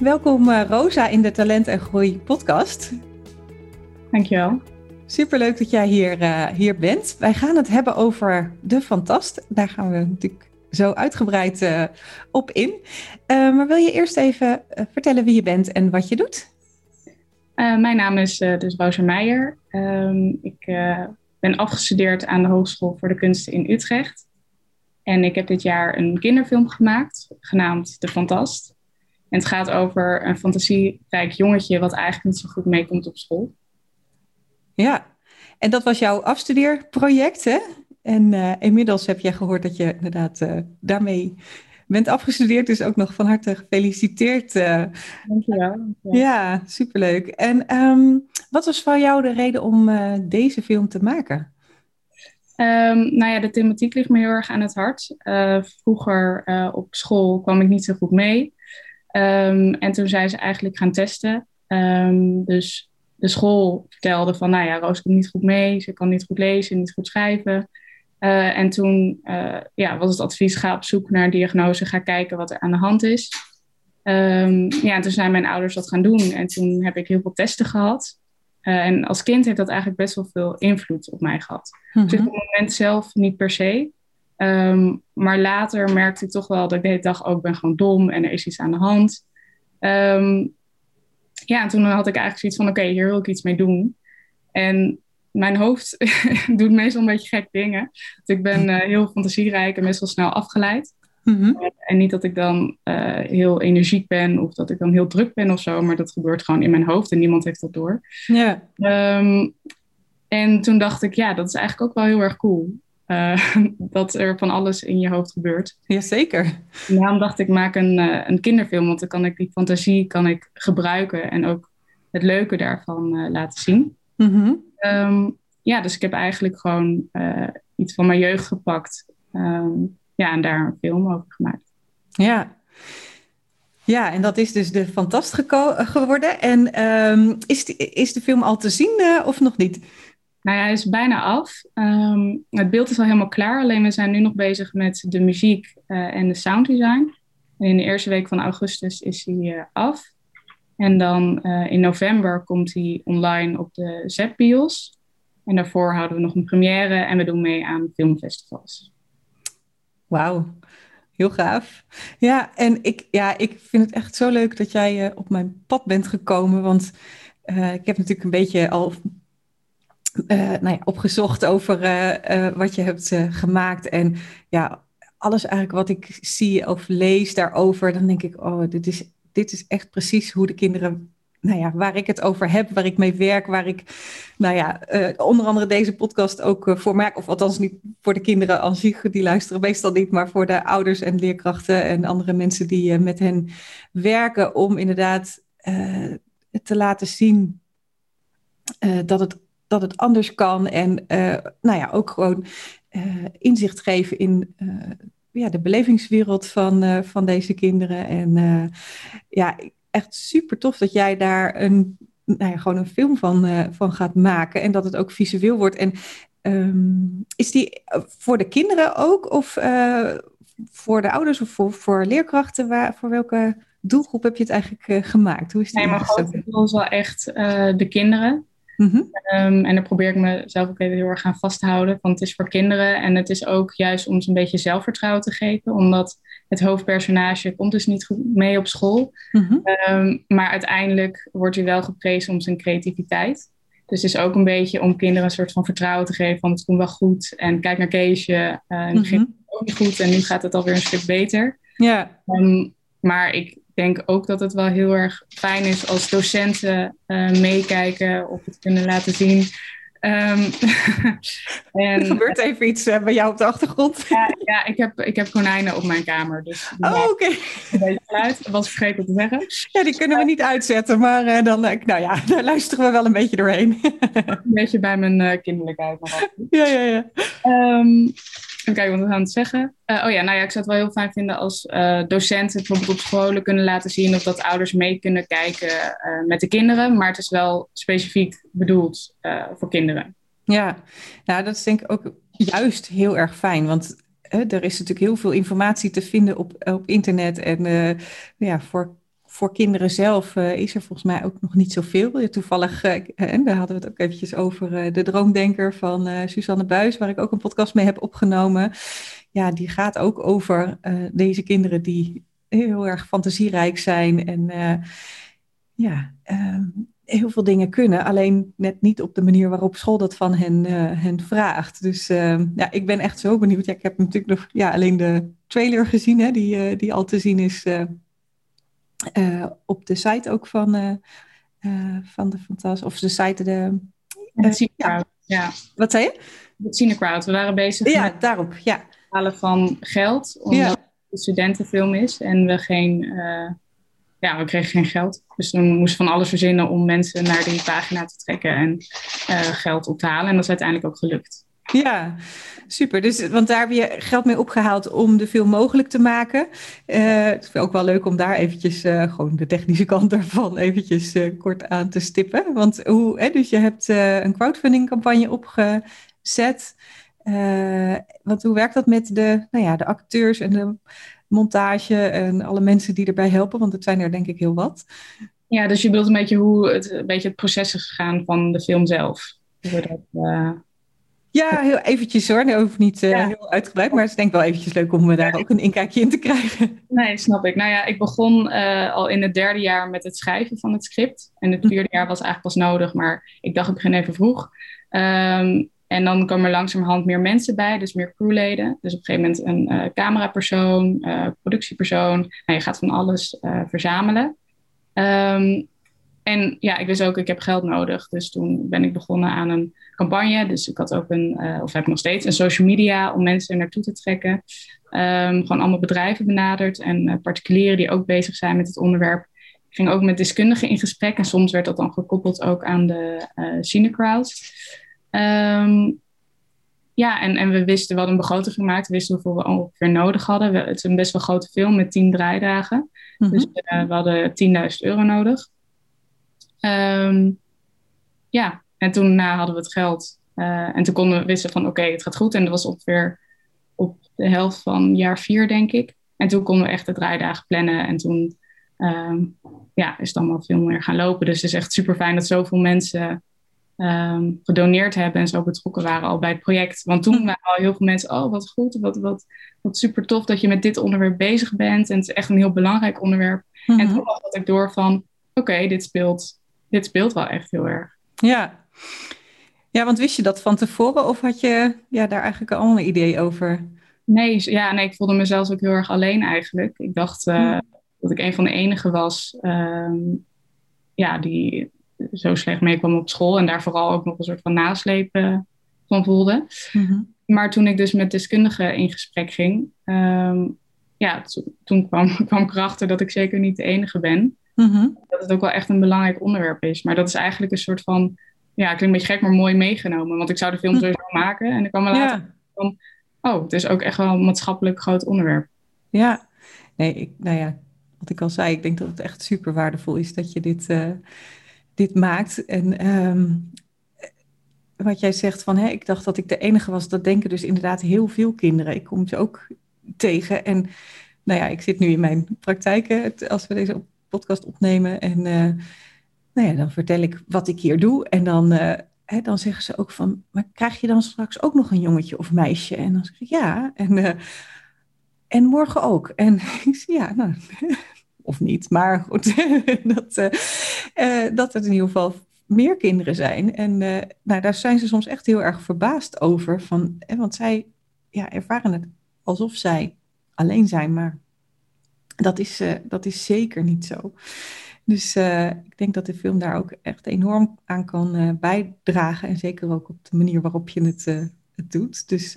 Welkom uh, Rosa in de Talent en Groei podcast. Dankjewel. Superleuk dat jij hier, uh, hier bent. Wij gaan het hebben over de Fantast. Daar gaan we natuurlijk zo uitgebreid uh, op in. maar wil je eerst even vertellen wie je bent en wat je doet? mijn naam is dus Rosa Meijer. Um, ik ben afgestudeerd aan de Hogeschool voor de Kunsten in Utrecht. En ik heb dit jaar een kinderfilm gemaakt, genaamd De Fantast. En het gaat over een fantasierijk jongetje wat eigenlijk niet zo goed meekomt op school. Ja, en dat was jouw afstudeerproject, hè? En uh, inmiddels heb jij gehoord dat je inderdaad uh, daarmee bent afgestudeerd. Dus ook nog van harte gefeliciteerd. Uh. Dankjewel. Ja, superleuk. En um, wat was voor jou de reden om deze film te maken? Um, nou ja, de thematiek ligt me heel erg aan het hart. vroeger op school kwam ik niet zo goed mee. Um, en toen zijn ze eigenlijk gaan testen. Um, dus de school vertelde van, nou ja, Roos komt niet goed mee, ze kan niet goed lezen, niet goed schrijven. Uh, en toen uh, ja, was het advies, ga op zoek naar diagnose, ga kijken wat er aan de hand is. Um, ja, en toen zijn mijn ouders dat gaan doen en toen heb ik heel veel testen gehad. Uh, en als kind heeft dat eigenlijk best wel veel invloed op mij gehad. Mm -hmm. Dus op het moment zelf niet per se. Um, maar later merkte ik toch wel dat ik de hele dag ook ben gewoon dom en er is iets aan de hand. Um, ja, en toen had ik eigenlijk zoiets van: oké, okay, hier wil ik iets mee doen. En mijn hoofd doet meestal een beetje gek dingen. Want ik ben uh, heel fantasierijk en best wel snel afgeleid. Mm -hmm. uh, en niet dat ik dan uh, heel energiek ben of dat ik dan heel druk ben of zo, maar dat gebeurt gewoon in mijn hoofd en niemand heeft dat door. Ja. Um, en toen dacht ik, ja, dat is eigenlijk ook wel heel erg cool. Uh, dat er van alles in je hoofd gebeurt. Jazeker. En daarom dacht ik, maak een, uh, een kinderfilm, want dan kan ik die fantasie kan ik gebruiken en ook het leuke daarvan uh, laten zien. Mm -hmm. um, ja, dus ik heb eigenlijk gewoon iets van mijn jeugd gepakt um, ja, en daar een film over gemaakt. Ja. Ja, en dat is dus de Fantast geworden. En um, is, die, is de film al te zien of nog niet? Nou ja, hij is bijna af. Um, het beeld is al helemaal klaar. Alleen we zijn nu nog bezig met de muziek uh, en de sounddesign. En in de eerste week van augustus is hij uh, af. En dan uh, in november komt hij online op de ZEP-bios. En daarvoor houden we nog een première en we doen mee aan filmfestivals. Wauw, heel gaaf. Ja, en ik, ja, ik vind het echt zo leuk dat jij op mijn pad bent gekomen. Want ik heb natuurlijk een beetje al uh, nou ja, opgezocht over uh, uh, wat je hebt gemaakt. En ja, alles eigenlijk wat ik zie of lees daarover, dan denk ik, oh, dit is, dit is echt precies hoe de kinderen, nou ja, waar ik het over heb, waar ik mee werk, waar ik, nou ja, onder andere deze podcast ook voor maak. Of althans niet voor de kinderen als die luisteren meestal niet, maar voor de ouders en leerkrachten en andere mensen die met hen werken, om inderdaad te laten zien dat het dat het anders kan. En uh, nou ja, ook gewoon uh, inzicht geven in uh, ja, de belevingswereld van, van deze kinderen. En ja, echt super tof dat jij daar een, nou ja, gewoon een film van, van gaat maken. En dat het ook visueel wordt. En um, is die voor de kinderen ook? Of voor de ouders of voor, voor leerkrachten? Waar, voor welke doelgroep heb je het eigenlijk gemaakt? Hoe is die nee, maar groot doel is wel echt de kinderen. Mm -hmm. um, en daar probeer ik mezelf ook even heel erg aan vast te houden. Want het is voor kinderen en het is ook juist om ze een beetje zelfvertrouwen te geven. Omdat het hoofdpersonage komt dus niet goed mee op school. Mm -hmm. um, maar uiteindelijk wordt hij wel geprezen om zijn creativiteit. Dus het is ook een beetje om kinderen een soort van vertrouwen te geven. Van het komt wel goed. En kijk naar Keesje. Uh, en mm -hmm. ging het ook niet goed. En nu gaat het alweer een stuk beter. Ja. Um, maar ik denk ook dat het wel heel erg fijn is als docenten uh, meekijken of het kunnen laten zien. Ehm, en, er gebeurt even iets uh, bij jou op de achtergrond. ja, ja ik, heb, ik heb konijnen op mijn kamer. Dus oh, oké. Okay. Een geluid, was vergeten te zeggen. Ja, die kunnen we niet uitzetten, maar uh, dan, nou ja, daar luisteren we wel een beetje doorheen. een beetje bij mijn kinderlijkheid. Maar ja, ja, ja. Um, Kijken wat we aan het zeggen. Uh, oh ja, nou ja, ik zou het wel heel fijn vinden als uh, docenten bijvoorbeeld op scholen kunnen laten zien of dat ouders mee kunnen kijken uh, met de kinderen. Maar het is wel specifiek bedoeld voor kinderen. Ja, nou dat is denk ik ook juist heel erg fijn. Want er is natuurlijk heel veel informatie te vinden op, op internet. En ja, voor voor kinderen zelf uh, is er volgens mij ook nog niet zoveel. Toevallig, uh, daar hadden we het ook eventjes over, uh, de droomdenker van Suzanne Buis, waar ik ook een podcast mee heb opgenomen. Ja, die gaat ook over deze kinderen die heel erg fantasierijk zijn en ja, ehm, heel veel dingen kunnen. Alleen net niet op de manier waarop school dat van hen, hen vraagt. Dus ehm, ja, ik ben echt zo benieuwd. Ja, ik heb natuurlijk nog ja, alleen de trailer gezien, hè, die, die al te zien is uh, op de site ook van, uh, uh, van de Fantas, of de site de... ja. ja. Wat zei je? De Cinecrowd. We waren bezig ja, met daarop, ja. het halen van geld, omdat het een studentenfilm is en we geen... ja, we kregen geen geld. Dus we moesten van alles verzinnen om mensen naar die pagina te trekken en geld op te halen. En dat is uiteindelijk ook gelukt. Ja, super. Dus, want daar heb je geld mee opgehaald om de film mogelijk te maken. Uh, het is ook wel leuk om daar eventjes uh, gewoon de technische kant ervan eventjes uh, kort aan te stippen. Want hoe, hè, dus je hebt een crowdfunding campagne opgezet. want hoe werkt dat met de, nou ja, de acteurs en de montage en alle mensen die erbij helpen? Want het zijn er denk ik heel wat. Ja, dus je bedoelt een beetje hoe het, een beetje het proces is gegaan van de film zelf. Hoe dat, ja, heel eventjes hoor. Dat hoeft niet uh, heel uitgebreid, maar het is denk ik wel eventjes leuk om daar ook een inkijkje in te krijgen. Nee, snap ik. Nou ja, ik begon uh, al in het derde jaar met het schrijven van het script. En het vierde jaar was eigenlijk pas nodig, maar ik dacht ik begin even vroeg. Um, en dan komen er langzamerhand meer mensen bij, dus meer crewleden. Dus op een gegeven moment een uh, camerapersoon, productiepersoon. Nou, je gaat van alles verzamelen. Um, en ja, ik wist ook, ik heb geld nodig. Dus toen ben ik begonnen aan een campagne. Dus ik had ook een, uh, of heb nog steeds, een social media om mensen er naartoe te trekken. Um, gewoon allemaal bedrijven benaderd en uh, particulieren die ook bezig zijn met het onderwerp. Ik ging ook met deskundigen in gesprek en soms werd dat dan gekoppeld ook aan de uh. Um, ja, en, en we wisten, we hadden een begroting gemaakt, we wisten hoeveel we ongeveer nodig hadden. We, het is een best wel grote film met tien draaidagen. Mm Dus we hadden 10.000 euro nodig. Um, ja, en toen uh, hadden we het geld. Uh, en toen konden we wisten van oké, het gaat goed. En dat was ongeveer op de helft van jaar vier, denk ik. En toen konden we echt de draaidagen plannen. En toen um, ja, is het allemaal veel meer gaan lopen. Dus het is echt super fijn dat zoveel mensen um, gedoneerd hebben en zo betrokken waren al bij het project. Want toen waren al heel veel mensen, oh wat goed, wat, wat, wat super tof dat je met dit onderwerp bezig bent. En het is echt een heel belangrijk onderwerp. Mm -hmm. En toen had ik door van, oké, dit speelt dit speelt wel echt heel erg. Ja. Ja, want wist je dat van tevoren of had je ja, daar eigenlijk al een idee over? Nee, ja, nee, ik voelde mezelf ook heel erg alleen eigenlijk. Ik dacht uh, dat ik een van de enigen was um, ja, die zo slecht meekwam op school en daar vooral ook nog een soort van naslepen van voelde. Mm -hmm. Maar toen ik dus met deskundigen in gesprek ging, um, ja, toen kwam, kwam ik erachter dat ik zeker niet de enige ben. Mm Dat het ook wel echt een belangrijk onderwerp is. Maar dat is eigenlijk een soort van, ja, klinkt een beetje gek, maar mooi meegenomen. Want ik zou de film hm. sowieso maken. En ik kwam me later ja. van, oh, het is ook echt wel een maatschappelijk groot onderwerp. Ja, nee, ik, nou ja, wat ik al zei, ik denk dat het echt super waardevol is dat je dit, uh, dit maakt. En um, wat jij zegt van, hè, ik dacht dat ik de enige was, dat denken dus inderdaad heel veel kinderen. Ik kom ze ook tegen. En nou ja, ik zit nu in mijn praktijk, als we deze podcast opnemen. En uh, nou ja, dan vertel ik wat ik hier doe. En dan, uh, hè, dan zeggen ze ook van, maar krijg je dan straks ook nog een jongetje of meisje? En dan zeg ik ja. En, uh, en morgen ook. En ik zeg ja, nou, of niet. Maar goed, dat, dat het in ieder geval meer kinderen zijn. En nou, daar zijn ze soms echt heel erg verbaasd over. Van, want zij ja, ervaren het alsof zij alleen zijn, maar dat is, uh, dat is zeker niet zo. Dus ik denk dat de film daar ook echt enorm aan kan bijdragen. En zeker ook op de manier waarop je het, het doet. Dus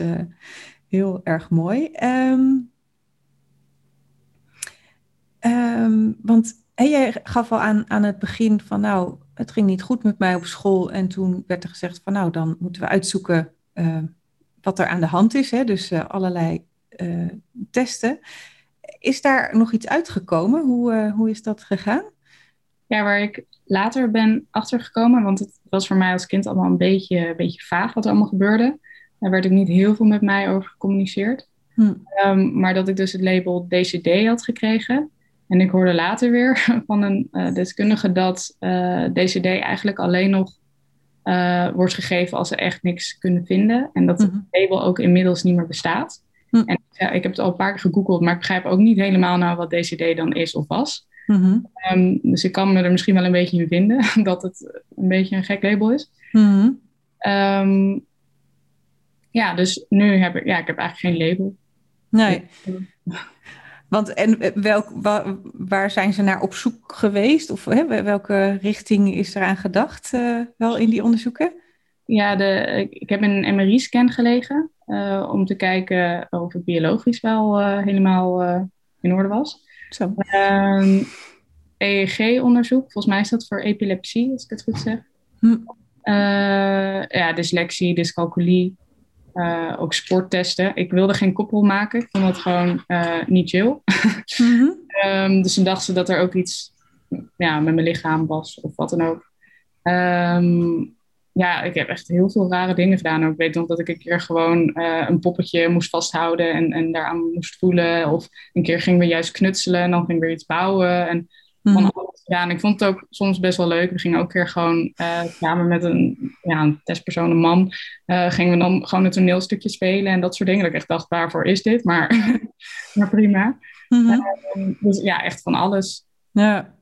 heel erg mooi. Um, um, want jij gaf al aan, aan het begin van nou, het ging niet goed met mij op school. En toen werd er gezegd van nou, dan moeten we uitzoeken wat er aan de hand is. Hè? Dus allerlei testen. Is daar nog iets uitgekomen? Hoe, hoe is dat gegaan? Ja, waar ik later ben achtergekomen, want het was voor mij als kind allemaal een beetje, een beetje vaag wat er allemaal gebeurde. Daar werd ook niet heel veel met mij over gecommuniceerd. Hm. Um, maar dat ik dus het label DCD had gekregen. En ik hoorde later weer van een uh, deskundige dat uh, eh, DCD eigenlijk alleen nog uh, wordt gegeven als ze echt niks kunnen vinden. En dat het mhm. label ook inmiddels niet meer bestaat. Mhm. En ja, ik heb het al een paar keer gegoogeld, maar ik begrijp ook niet helemaal nou wat DCD dan is of was. Mhm. Um, dus ik kan me er misschien wel een beetje in vinden dat het een beetje een gek label is. Um, ja, dus nu heb ik, ja, ik heb eigenlijk geen label. Nee. Want en eh, welk, waar, zijn ze naar op zoek geweest? Of hè, welke richting is eraan gedacht uh, wel in die onderzoeken? Ja, de, ik heb een MRI-scan gelegen uh, om te kijken of het biologisch wel uh, helemaal in orde was. Zo. EEG-onderzoek, ehm, e volgens mij is dat voor epilepsie, als ik het goed zeg. Hm. ja, dyslexie, dyscalculie, ook sporttesten. Ik wilde geen koppel maken. Ik vond dat gewoon niet chill. Mhm. um, dus toen dacht ze dat er ook iets ja, met mijn lichaam was of wat dan ook. Um, ja, ik heb echt heel veel rare dingen gedaan. Ik weet nog dat ik een keer gewoon uh, een poppetje moest vasthouden en, en daaraan moest voelen. Of een keer gingen we juist knutselen en dan gingen we weer iets bouwen. En van mhm. alles gedaan. Ik vond het ook soms best wel leuk. We gingen ook een keer gewoon uh, samen met een, ja, een testpersoon, een man, uh, gingen we dan gewoon een toneelstukje spelen en dat soort dingen. Dat ik echt dacht, waarvoor is dit? Maar, maar prima. Mm -hmm. dus ja, echt van alles. Ja.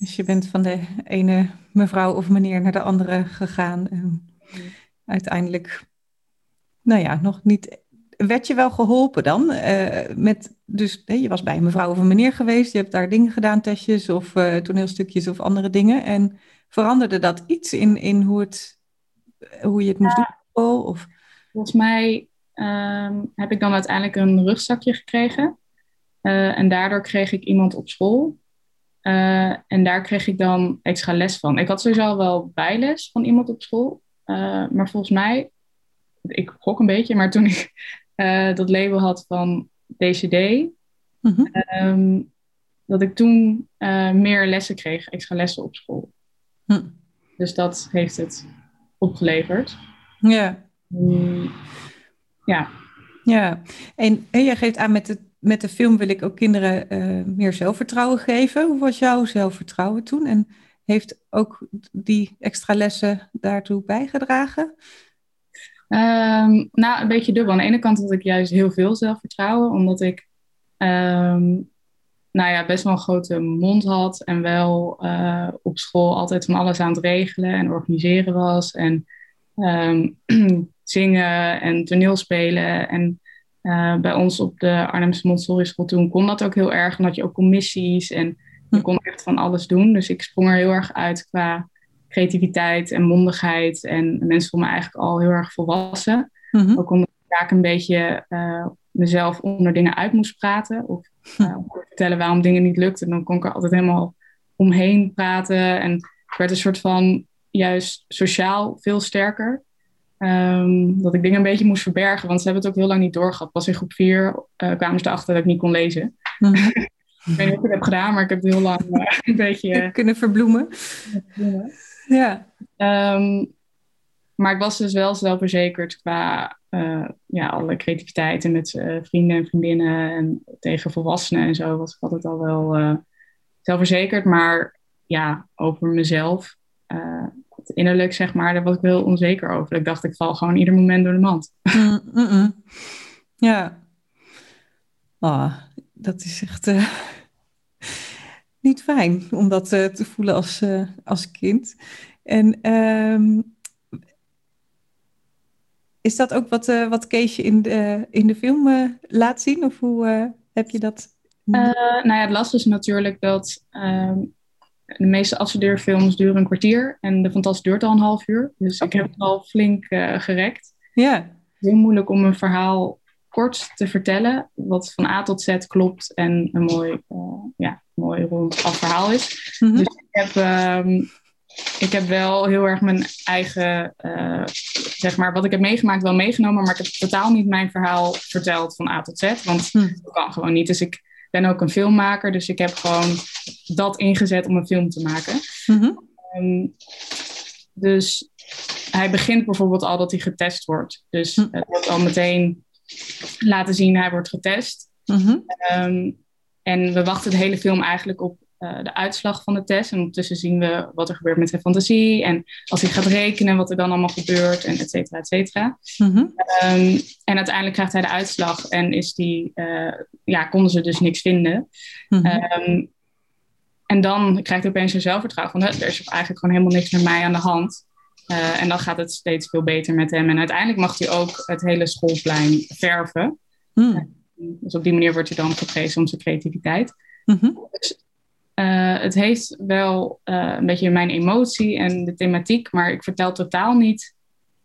Dus je bent van de ene mevrouw of meneer naar de andere gegaan. En uiteindelijk, nou ja, nog niet werd je wel geholpen dan? Uh, met, dus je was bij een mevrouw of een meneer geweest, je hebt daar dingen gedaan, testjes of uh, toneelstukjes of andere dingen. En veranderde dat iets in, in hoe, het, hoe je het moest doen? Of? Volgens mij um, heb ik dan uiteindelijk een rugzakje gekregen. Uh, en daardoor kreeg ik iemand op school. En daar kreeg ik dan extra les van. Ik had sowieso al wel bijles van iemand op school. maar volgens mij, ik gok een beetje, maar toen ik uh, dat label had van DCD. Mhm. Ehm, dat ik toen meer lessen kreeg, extra lessen op school. Hm. Dus dat heeft het opgeleverd. Ja. Um, ja. Ja, en, en jij geeft aan met de, met de film wil ik ook kinderen uh, meer zelfvertrouwen geven. Hoe was jouw zelfvertrouwen toen? En heeft ook die extra lessen daartoe bijgedragen? Um, nou, een beetje dubbel. Aan de ene kant had ik juist heel veel zelfvertrouwen, omdat ik um, nou ja, best wel een grote mond had en wel uh, op school altijd van alles aan het regelen en organiseren was. En um, zingen en toneelspelen. En uh, bij ons op de Arnhemse Montessori school toen kon dat ook heel erg. En had je ook commissies en je hm. kon echt van alles doen. Dus ik sprong er heel erg uit qua creativiteit en mondigheid. En mensen vonden me eigenlijk al heel erg volwassen. Mm Ook omdat ik vaak een beetje uh, mezelf onder dingen uit moest praten. Of uh, vertellen waarom dingen niet lukten. Dan kon ik er altijd helemaal omheen praten. En ik werd een soort van juist sociaal veel sterker. Um, dat ik dingen een beetje moest verbergen, want ze hebben het ook heel lang niet doorgehad. Pas in groep 4 uh, kwamen ze erachter dat ik niet kon lezen. Mm ik weet niet of ik het heb gedaan, maar ik heb het heel lang uh, een beetje... Kunnen verbloemen. verbloemen. Ja. Um, maar ik was dus wel zelfverzekerd qua uh, ja, alle creativiteit en met vrienden en vriendinnen en tegen volwassenen en zo was ik altijd al wel zelfverzekerd. Maar ja, over mezelf, het innerlijk zeg maar, daar was ik wel onzeker over. Ik dacht, ik val gewoon ieder moment door de mand. Mm, mm, mm. Ja. Oh, dat is echt niet fijn om dat uh, te voelen als, uh, als kind. En um, is dat ook wat, wat Keesje in de, in de film laat zien? Of hoe heb je dat? nou ja, het lastige is natuurlijk dat um, de meeste afstudeerfilms duren een kwartier en de Fantastisch duurt al een half uur. Dus ik heb het al flink uh, gerekt. Ja. Heel moeilijk om een verhaal kort te vertellen, wat van A tot Z klopt en een mooi, uh, ja, mooi rond af verhaal is. Mhm. Dus ik heb, um, ik heb wel heel erg mijn eigen, uh, zeg maar, wat ik heb meegemaakt wel meegenomen, maar ik heb totaal niet mijn verhaal verteld van A tot Z, want mhm. dat kan gewoon niet. Dus ik ben ook een filmmaker, dus ik heb gewoon dat ingezet om een film te maken. Mhm. Ehm, dus hij begint bijvoorbeeld al dat hij getest wordt. Dus het wordt al meteen laten zien, hij wordt getest. Mhm. Ehm, en we wachten de hele film eigenlijk op uh, de uitslag van de test. En ondertussen zien we wat er gebeurt met zijn fantasie. En als hij gaat rekenen, wat er dan allemaal gebeurt. En et cetera, et cetera. Mhm. Ehm, en uiteindelijk krijgt hij de uitslag. En is die, uh, ja, konden ze dus niks vinden. Mhm. Ehm, en dan krijgt hij opeens zijn zelfvertrouwen. Van, er is eigenlijk gewoon helemaal niks met mij aan de hand. Uh, en dan gaat het steeds veel beter met hem. En uiteindelijk mag hij ook het hele schoolplein verven. Mm. dus op die manier wordt hij dan geprezen om zijn creativiteit. Mm dus, uh, het heeft wel uh, een beetje mijn emotie en de thematiek, maar ik vertel totaal niet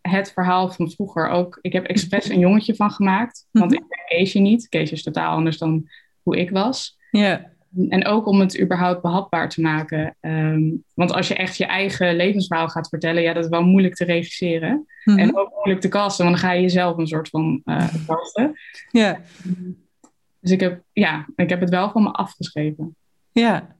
het verhaal van vroeger. Ook, ik heb expres een jongetje van gemaakt, want mhm. ik ken Keesje niet. Keesje is totaal anders dan hoe ik was. Ja. En ook om het überhaupt behapbaar te maken. Um, want als je echt je eigen levensverhaal gaat vertellen, ja, dat is wel moeilijk te regisseren. Mm En ook moeilijk te kasten, want dan ga je jezelf een soort van uh. Ja. Dus ik heb, ja, ik heb het wel van me afgeschreven. Ja.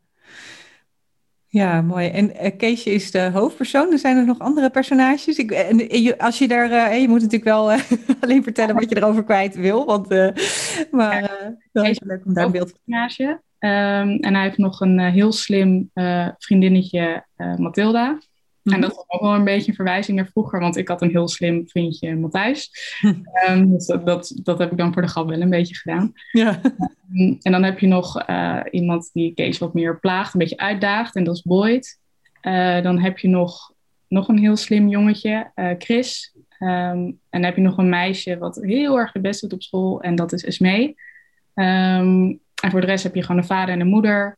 Ja, mooi. En uh, Keesje is de hoofdpersoon. Er zijn er nog andere personages. Ik, en, je, als je daar, uh, je moet natuurlijk wel uh, alleen vertellen wat je erover kwijt wil. Want, maar ja, dat is leuk om daar een beeld van. Um, en hij heeft nog een uh, heel slim uh, vriendinnetje, uh, Mathilda. En dat is ook wel een beetje een verwijzing naar vroeger, want ik had een heel slim vriendje, Matthijs. um, dus dat, dat, dat, heb ik dan voor de grap wel een beetje gedaan. Ja. Um, en dan heb je nog iemand die Kees wat meer plaagt, een beetje uitdaagt, en dat is Boyd. dan heb je nog, nog een heel slim jongetje, Chris. en dan heb je nog een meisje wat heel erg de best doet op school, en dat is Esmee. En voor de rest heb je gewoon een vader en een moeder,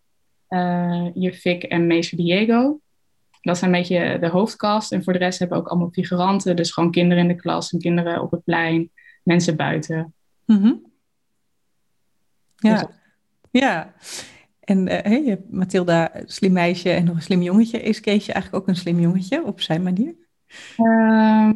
je Fik en meester Diego. Dat zijn een beetje de hoofdcast. En voor de rest hebben we ook allemaal figuranten. Dus gewoon kinderen in de klas en kinderen op het plein, mensen buiten. Mm -hmm. Ja. Dus ja. En uh, hey, je hebt Mathilda, slim meisje en nog een slim jongetje. Is Keesje eigenlijk ook een slim jongetje op zijn manier? Uh,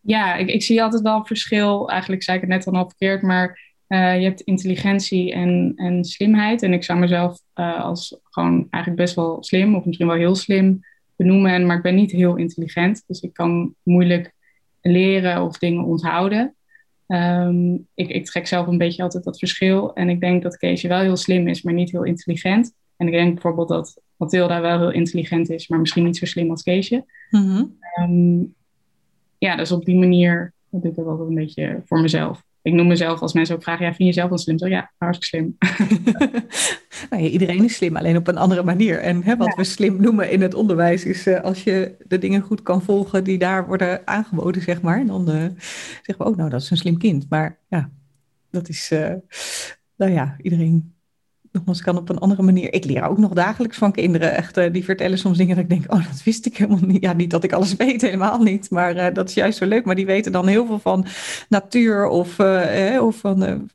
ja, ik, ik, zie altijd wel een verschil. Eigenlijk zei ik het net al verkeerd, maar uh, je hebt intelligentie en, en slimheid. En ik zou mezelf als gewoon eigenlijk best wel slim, of misschien wel heel slim benoemen. Maar ik ben niet heel intelligent. Dus ik kan moeilijk leren of dingen onthouden. Um, ik, ik, trek zelf een beetje altijd dat verschil. En ik denk dat Keesje wel heel slim is, maar niet heel intelligent. En ik denk bijvoorbeeld dat Mathilda wel heel intelligent is, maar misschien niet zo slim als Keesje. Mm -hmm. um, ja, dus op die manier doe ik dat wel een beetje voor mezelf ik noem mezelf als mensen ook vragen, ja, vind je jezelf dan slim? Zo, ja, hartstikke slim. nou ja, iedereen is slim, alleen op een andere manier. En hè, wat we slim noemen in het onderwijs is uh, als je de dingen goed kan volgen die daar worden aangeboden, zeg maar. Dan uh, zeggen we, oh, nou, dat is een slim kind. Maar ja, dat is, uh, nou ja, iedereen nogmaals, kan op een andere manier. Ik leer ook nog dagelijks van kinderen. Echt, uh, die vertellen soms dingen dat ik denk, oh, dat wist ik helemaal niet. Ja, niet dat ik alles weet, helemaal niet. Maar uh, dat is juist zo leuk. Maar die weten dan heel veel van natuur of, uh, of van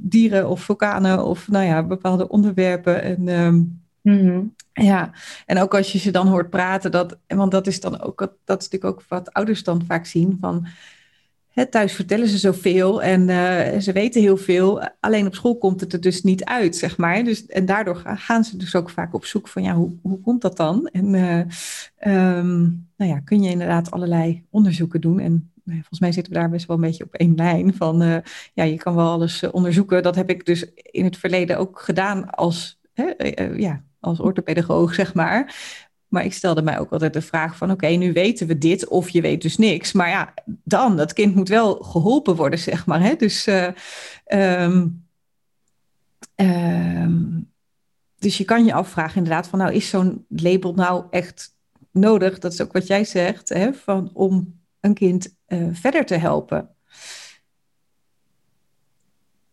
dieren of vulkanen of nou ja, bepaalde onderwerpen. En, um, mm-hmm. Ja, en ook als je ze dan hoort praten, dat, want dat is dan ook, dat is natuurlijk ook wat ouders dan vaak zien van thuis vertellen ze zoveel en uh, ze weten heel veel. Alleen op school komt het er dus niet uit, zeg maar. Dus, en daardoor gaan ze dus ook vaak op zoek van, ja, hoe, hoe komt dat dan? En uh, um, nou ja, kun je inderdaad allerlei onderzoeken doen. En nou volgens mij zitten we daar best wel een beetje op één lijn van, uh, ja, je kan wel alles onderzoeken. Dat heb ik dus in het verleden ook gedaan als, ja, als orthopedagoog, zeg maar. Maar ik stelde mij ook altijd de vraag van oké, nu weten we dit of je weet dus niks. Maar ja, dan, dat kind moet wel geholpen worden, zeg maar. Hè? Dus, uh, um, um, dus je kan je afvragen inderdaad van nou, is zo'n label nou echt nodig? Dat is ook wat jij zegt, hè, van, om een kind uh, verder te helpen.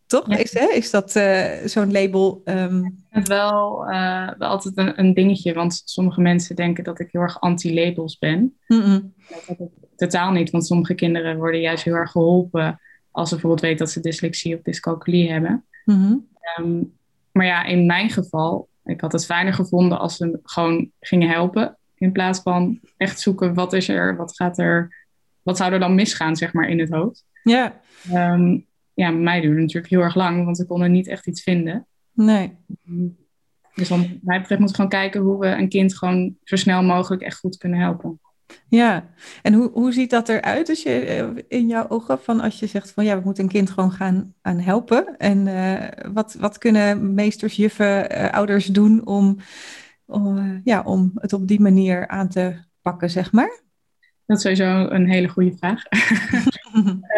Toch? Is, hè? is dat uh, zo'n label? Um... Het wel, uh, wel altijd een, een, dingetje, want sommige mensen denken dat ik heel erg anti-labels ben. Mm -mm. Dat totaal niet, want sommige kinderen worden juist heel erg geholpen als ze bijvoorbeeld weten dat ze dyslexie of dyscalculie hebben. Mm -hmm. um, maar ja, in mijn geval, ik had het fijner gevonden als ze gewoon gingen helpen. In plaats van echt zoeken wat is er, wat gaat er, wat zou er dan misgaan, zeg maar, in het hoofd. Ja. Um, ja, mij duurde natuurlijk heel erg lang, want ik kon er niet echt iets vinden. Nee. Dus wat mij betreft moeten we gewoon kijken hoe we een kind gewoon zo snel mogelijk echt goed kunnen helpen. Ja, en hoe, hoe ziet dat eruit als je eh, in jouw ogen van als je zegt van ja, we moeten een kind gewoon gaan aan helpen. En uh, wat, wat kunnen meesters, juffen, uh, ouders doen om, om, ja, om het op die manier aan te pakken, zeg maar? Dat is sowieso een hele goede vraag.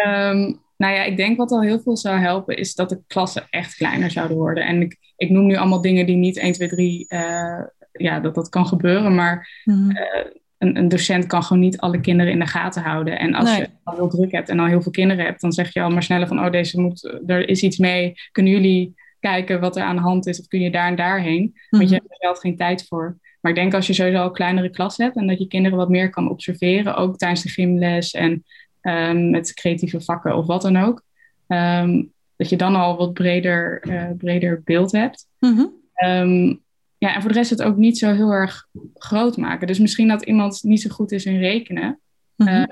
um, Nou ja, ik denk wat al heel veel zou helpen is dat de klassen echt kleiner zouden worden. En ik, ik noem nu allemaal dingen die niet 1, 2, 3, uh, ja, dat dat kan gebeuren. Maar mm. uh, een, een, docent kan gewoon niet alle kinderen in de gaten houden. En als nee. je al heel druk hebt en al heel veel kinderen hebt, dan zeg je al maar sneller van, oh, deze moet, er is iets mee. Kunnen jullie kijken wat er aan de hand is? Of kun je daar en daarheen? Mm. Want je hebt er zelf geen tijd voor. Maar ik denk als je sowieso al kleinere klas hebt en dat je kinderen wat meer kan observeren, ook tijdens de gymles en um, met creatieve vakken of wat dan ook. Um, dat je dan al wat breder, uh, breder beeld hebt. Mm-hmm. Um, ja, en voor de rest het ook niet zo heel erg groot maken. Dus misschien dat iemand niet zo goed is in rekenen. Mm-hmm.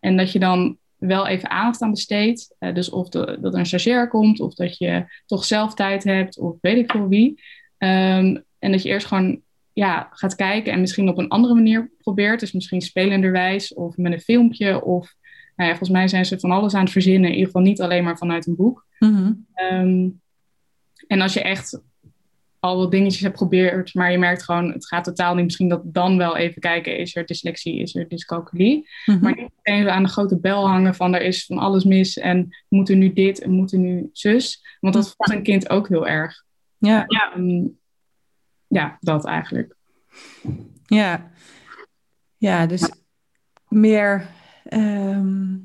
en dat je dan wel even aandacht aan besteedt. Uh, dus of de, dat er een stagiair komt, of dat je toch zelf tijd hebt, of weet ik veel wie. en dat je eerst gewoon ja, gaat kijken en misschien op een andere manier probeert. Dus misschien spelenderwijs of met een filmpje of nou ja, volgens mij zijn ze van alles aan het verzinnen. In ieder geval niet alleen maar vanuit een boek. Mm-hmm. Um, en als je echt al wat dingetjes hebt geprobeerd, maar je merkt gewoon, het gaat totaal niet. Misschien dat dan wel even kijken, is er dyslexie, is er dyscalculie. Mm-hmm. Maar niet meteen aan de grote bel hangen van, er is van alles mis en moeten nu dit en moeten nu zus. Want dat voelt een kind ook heel erg. Ja. Ja, um, ja dat eigenlijk. Ja. Ja, dus meer Ehm,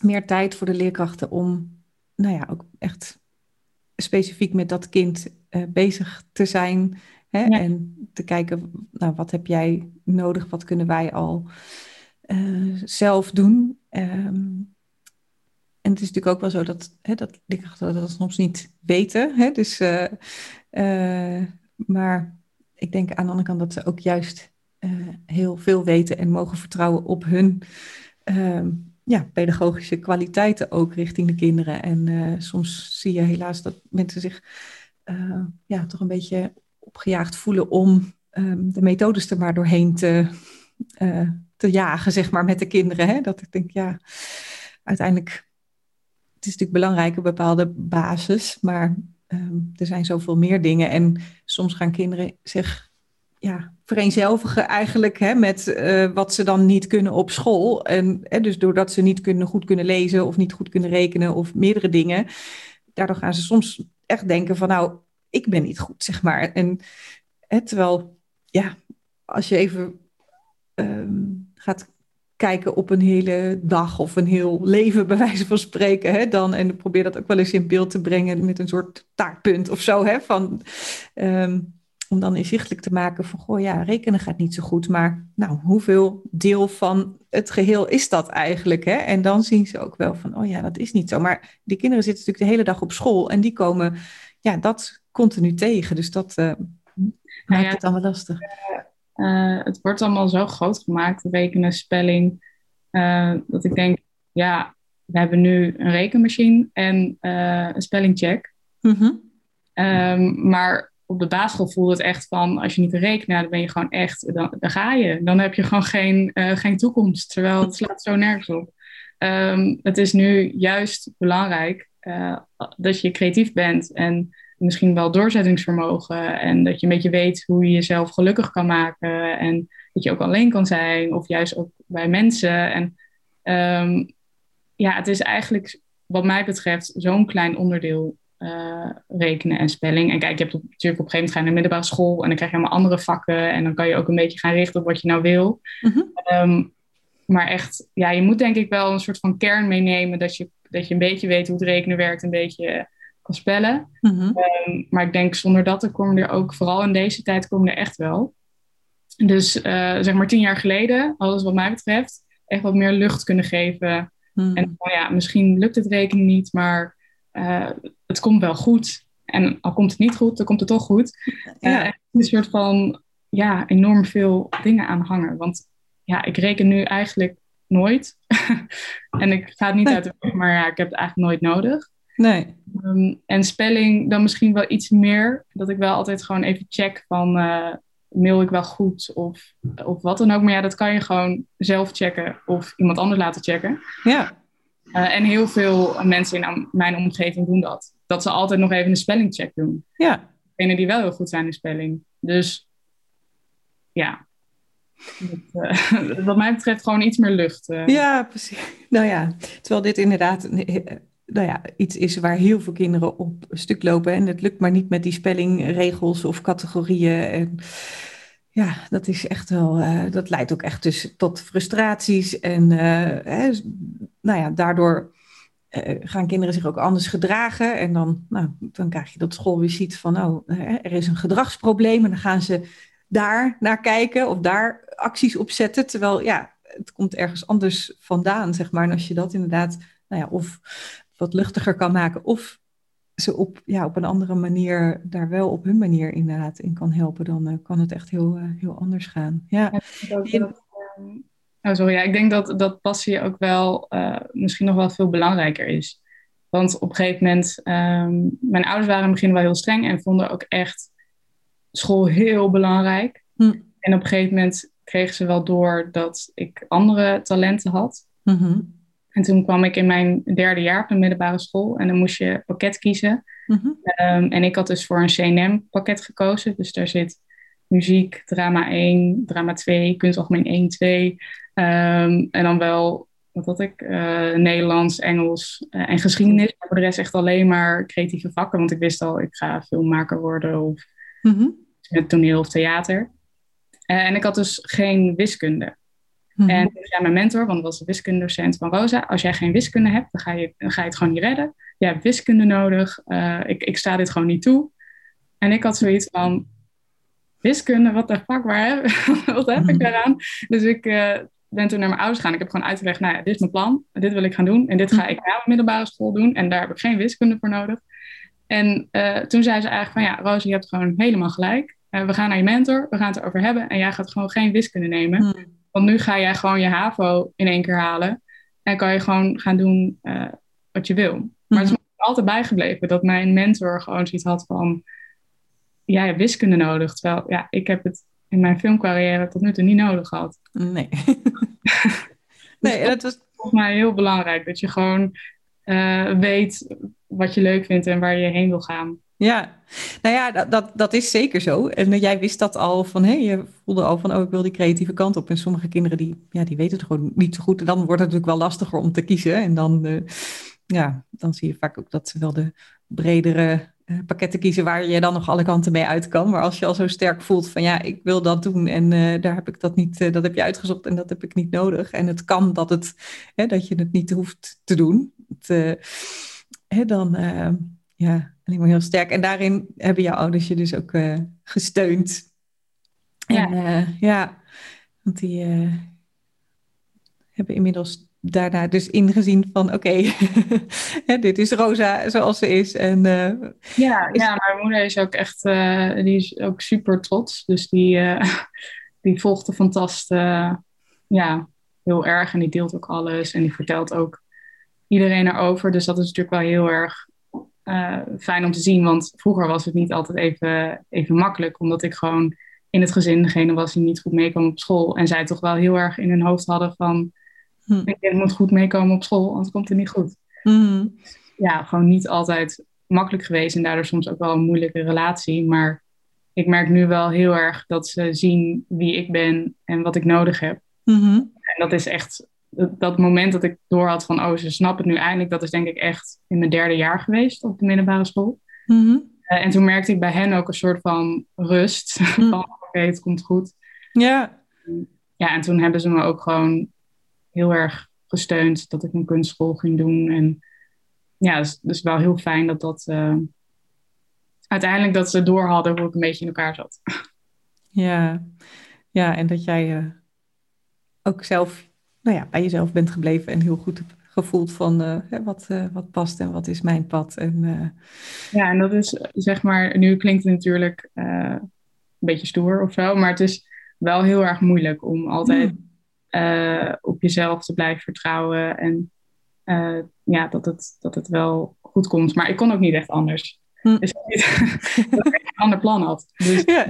meer tijd voor de leerkrachten om, nou ja, ook echt specifiek met dat kind uh, bezig te zijn. Hè? En te kijken, nou, wat heb jij nodig? Wat kunnen wij al uh, zelf doen? Um, en het is natuurlijk ook wel zo dat, hè, dat leerkrachten dat soms niet weten. Hè? Dus, uh, maar ik denk aan de andere kant dat ze ook juist heel veel weten en mogen vertrouwen op hun uh, ja, pedagogische kwaliteiten ook richting de kinderen. En uh, soms zie je helaas dat mensen zich eh, ja, toch een beetje opgejaagd voelen om um, de methodes er maar doorheen te, te jagen, zeg maar, met de kinderen. Hè? Dat ik denk, ja, uiteindelijk, het is natuurlijk belangrijk, een bepaalde basis, maar um, er zijn zoveel meer dingen. En soms gaan kinderen zich ja, vereenzelvigen eigenlijk hè, met uh, wat ze dan niet kunnen op school. En hè, dus doordat ze niet kunnen, goed kunnen lezen of niet goed kunnen rekenen of meerdere dingen, daardoor gaan ze soms echt denken van nou, ik ben niet goed, zeg maar. En hè, terwijl, ja, als je even um, gaat kijken op een hele dag of een heel leven, bij wijze van spreken, hè, dan, en probeer dat ook wel eens in beeld te brengen met een soort taartpunt of zo, hè, van... Um, om dan inzichtelijk te maken van, goh ja, rekenen gaat niet zo goed, maar nou, hoeveel deel van het geheel is dat eigenlijk? Hè? En dan zien ze ook wel van, oh ja, dat is niet zo. Maar die kinderen zitten natuurlijk de hele dag op school en die komen ja, dat continu tegen. Dus dat uh, maakt ja, het dan wel lastig. Uh, het wordt allemaal zo groot gemaakt, rekenen, spelling, uh, dat ik denk, ja, we hebben nu een rekenmachine en een spellingcheck. Mm -hmm. um, maar op de basisschool voelde het echt van, als je niet kan rekenen, dan ben je gewoon echt, dan, dan ga je. Dan heb je gewoon geen, uh, geen toekomst, terwijl het slaat zo nergens op. Um, het is nu juist belangrijk uh, dat je creatief bent en misschien wel doorzettingsvermogen en dat je een beetje weet hoe je jezelf gelukkig kan maken en dat je ook alleen kan zijn of juist ook bij mensen. En um, ja, het is eigenlijk wat mij betreft zo'n klein onderdeel uh, rekenen en spelling. En kijk, je hebt natuurlijk op een gegeven moment gaan naar de middelbare school en dan krijg je allemaal andere vakken en dan kan je ook een beetje gaan richten op wat je nou wil. Mm -hmm. um, maar echt, ja, je moet denk ik wel een soort van kern meenemen dat je dat je een beetje weet hoe het rekenen werkt, een beetje kan spellen. Mhm. Ehm, maar ik denk zonder dat, er komen er ook, vooral in deze tijd, komen er echt wel. Dus eh, zeg maar tien jaar geleden, alles wat mij betreft, echt wat meer lucht kunnen geven. Mhm. En nou ja, misschien lukt het rekenen niet, maar eh, het komt wel goed. En al komt het niet goed, dan komt het toch goed. Ja. Eh, een soort van, ja, enorm veel dingen aan hangen. Want ja, ik reken nu eigenlijk nooit. en ik ga het niet Nee. uit de weg, maar ja, ik heb het eigenlijk nooit nodig. Nee. Ehm, en spelling dan misschien wel iets meer. Dat ik wel altijd gewoon even check van eh, mail ik wel goed of, of wat dan ook. Maar ja, dat kan je gewoon zelf checken of iemand anders laten checken. Ja. Eh, en heel veel mensen in mijn omgeving doen dat. Dat ze altijd nog even een spellingcheck doen. Ja. Degenen die wel heel goed zijn in spelling. Dus ja. Dat, eh, wat mij betreft gewoon iets meer lucht. eh. Ja, precies. Nou ja, terwijl dit inderdaad nou ja, iets is waar heel veel kinderen op stuk lopen. En het lukt maar niet met die spellingregels of categorieën. En ja, dat is echt wel, eh, dat leidt ook echt dus tot frustraties. En hè, nou ja, daardoor eh, gaan kinderen zich ook anders gedragen. En dan, nou, dan krijg je dat school weer ziet van, oh, er is een gedragsprobleem. En dan gaan ze daar naar kijken of daar acties op zetten. Terwijl, ja, het komt ergens anders vandaan, zeg maar. En als je dat inderdaad, nou ja, of wat luchtiger kan maken, of ze op, ja, op een andere manier daar wel op hun manier inderdaad in kan helpen, dan eh, kan het echt heel, eh, heel anders gaan. Ja, Ja, oh, sorry, ja, ik denk dat, dat passie ook wel eh, misschien nog wel veel belangrijker is. Want op een gegeven moment, ehm, mijn ouders waren in het begin wel heel streng en vonden ook echt school heel belangrijk. Hm. En op een gegeven moment kregen ze wel door dat ik andere talenten had. Mhm. En toen kwam ik in mijn derde jaar op de middelbare school en dan moest je pakket kiezen. Mhm. Ehm, en ik had dus voor een CNM-pakket gekozen. Dus daar zit muziek, drama 1, drama 2, kunst algemeen 1, 2. Ehm, en dan wel, wat had ik? Eh, Nederlands, Engels eh, en geschiedenis. Maar voor de rest echt alleen maar creatieve vakken. Want ik wist al, ik ga filmmaker worden of met toneel of theater. Eh, en ik had dus geen wiskunde. Mhm. En toen zei mijn mentor, want dat was de wiskundedocent van Rosa, als jij geen wiskunde hebt, dan ga je, dan ga je het gewoon niet redden. Je hebt wiskunde nodig. Ik, ik sta dit gewoon niet toe. En ik had zoiets van, wiskunde, wat de fuck, waar wat heb ik daaraan? Dus ik ben toen naar mijn ouders gegaan. Ik heb gewoon uitgelegd, nou ja, dit is mijn plan. Dit wil ik gaan doen. En dit ga ik na mijn middelbare school doen. En daar heb ik geen wiskunde voor nodig. En eh, toen zei ze eigenlijk van, ja, Rosa, je hebt gewoon helemaal gelijk. Eh, we gaan naar je mentor, we gaan het erover hebben. En jij gaat gewoon geen wiskunde nemen. Mhm. Want nu ga jij gewoon je HAVO in één keer halen. En kan je gewoon gaan doen eh, wat je wil. Maar het is me altijd bijgebleven dat mijn mentor gewoon zoiets had van... Jij hebt wiskunde nodig. Terwijl ja, ik heb het in mijn filmcarrière tot nu toe niet nodig gehad. Nee. nee, en het was, Volgens mij heel belangrijk dat je gewoon eh, weet wat je leuk vindt en waar je heen wil gaan. Ja, nou ja, dat, dat, dat is zeker zo. En jij wist dat al van, hé, je voelde al van, oh, ik wil die creatieve kant op. En sommige kinderen, die, ja, die weten het gewoon niet zo goed. En dan wordt het natuurlijk wel lastiger om te kiezen. En dan, eh, ja, dan zie je vaak ook dat ze wel de bredere pakketten kiezen waar je dan nog alle kanten mee uit kan. Maar als je al zo sterk voelt van, ja, ik wil dat doen en eh, daar heb ik dat niet, eh, dat heb je uitgezocht en dat heb ik niet nodig. En het kan dat, het, hè, dat je het niet hoeft te doen. Het, eh, hè, dan, eh, ja, alleen maar heel sterk. En daarin hebben jouw ouders je dus ook eh, gesteund. Ja. En eh, ja, want die eh, hebben inmiddels daarna dus ingezien van oké, dit is Rosa zoals ze is. En eh, Ja, Is- ja, mijn moeder is ook echt, eh, die is ook super trots. Dus die, eh, die volgt de fantast ja, heel erg en die deelt ook alles en die vertelt ook iedereen erover. Dus dat is natuurlijk wel heel erg fijn om te zien, want vroeger was het niet altijd even, even makkelijk, omdat ik gewoon in het gezin degene was die niet goed meekwam op school. En zij toch wel heel erg in hun hoofd hadden van, hm, kind moet goed meekomen op school, anders komt het niet goed hm, ja, gewoon niet altijd makkelijk geweest en daardoor soms ook wel een moeilijke relatie. Maar ik merk nu wel heel erg dat ze zien wie ik ben en wat ik nodig heb. mhm, En dat is echt dat, moment dat ik door had van, oh, ze snappen het nu eindelijk. Dat is denk ik echt in mijn derde jaar geweest op de middelbare school. mhm. Eh, en toen merkte ik bij hen ook een soort van rust. van, oké, het komt goed. ja, Ja, en toen hebben ze me ook gewoon heel erg gesteund dat ik een kunstschool ging doen. En ja, dus, dus wel heel fijn dat dat uiteindelijk dat ze door hadden hoe ik een beetje in elkaar zat. Ja, ja en dat jij ook zelf nou ja, bij jezelf bent gebleven en heel goed hebt gevoeld van uh, wat, uh, wat past en wat is mijn pad. En, uh... Ja, en dat is zeg maar, nu klinkt het natuurlijk een beetje stoer of zo, maar het is wel heel erg moeilijk om altijd mm. Op jezelf te blijven vertrouwen en ja, dat het, dat het wel goed komt. Maar ik kon ook niet echt anders. Mm. Dus dat ik een ander plan had. Dus, ja.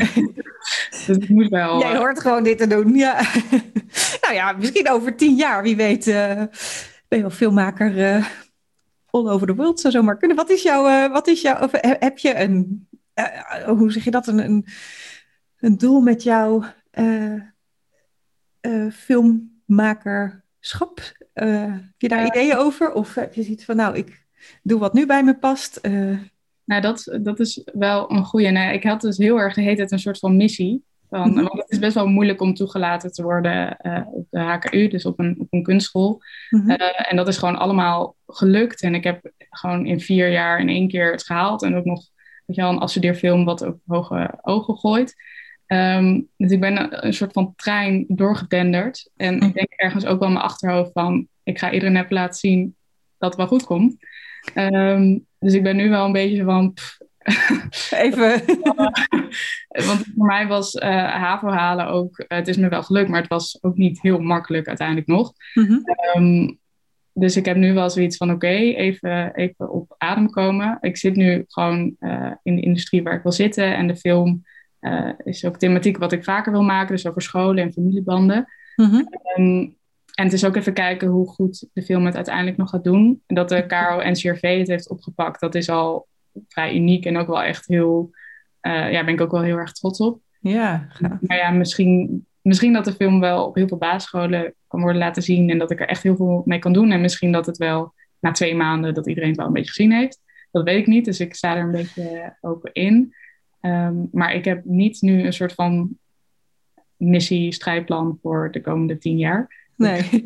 dus ik moest wel. Jij hoort gewoon dit te doen, ja. nou ja, misschien over tien jaar, wie weet ben je wel filmmaker uh, all over the world, zou zomaar kunnen. Wat is jouw, uh, wat is jouw of, heb je een, hoe zeg je dat, een, een, een doel met jouw filmmakerschap? heb je daar ideeën over? Of heb je zoiets van, nou, ik doe wat nu bij me past? Nou, dat, dat is wel een goede. Nee, ik had dus heel erg de hele tijd een soort van missie. Van, mhm. Want het is best wel moeilijk om toegelaten te worden uh, op de HKU, dus op een, op een kunstschool. Mm en dat is gewoon allemaal gelukt. En ik heb gewoon in vier jaar in één keer het gehaald. En ook nog weet je wel, een afstudeerfilm wat op hoge ogen gooit. Um, dus ik ben een, soort van trein doorgetenderd. En ik denk ergens ook wel in mijn achterhoofd van... ik ga iedereen even laten zien dat het wel goed komt. Um, dus ik ben nu wel een beetje van... Even. Want voor mij was uh, HAVO halen ook, uh, het is me wel gelukt, maar het was ook niet heel makkelijk uiteindelijk nog. Mm um, dus ik heb nu wel zoiets van, oké, okay, even, even op adem komen. Ik zit nu gewoon uh, in de industrie waar ik wil zitten. En de film is ook thematiek wat ik vaker wil maken, dus over scholen en familiebanden. Mm -hmm. um, en het is ook even kijken hoe goed de film het uiteindelijk nog gaat doen. En dat de KRO-NCRV het heeft opgepakt, dat is al vrij uniek en ook wel echt heel, uh, ja, ben ik ook wel heel erg trots op. Ja, Maar ja, misschien, misschien dat de film wel op heel veel basisscholen kan worden laten zien en dat ik er echt heel veel mee kan doen. En misschien dat het wel na twee maanden dat iedereen het wel een beetje gezien heeft. Dat weet ik niet, dus ik sta er een beetje open in. Um, maar ik heb niet nu een soort van missie, strijdplan voor de komende tien jaar. Nee.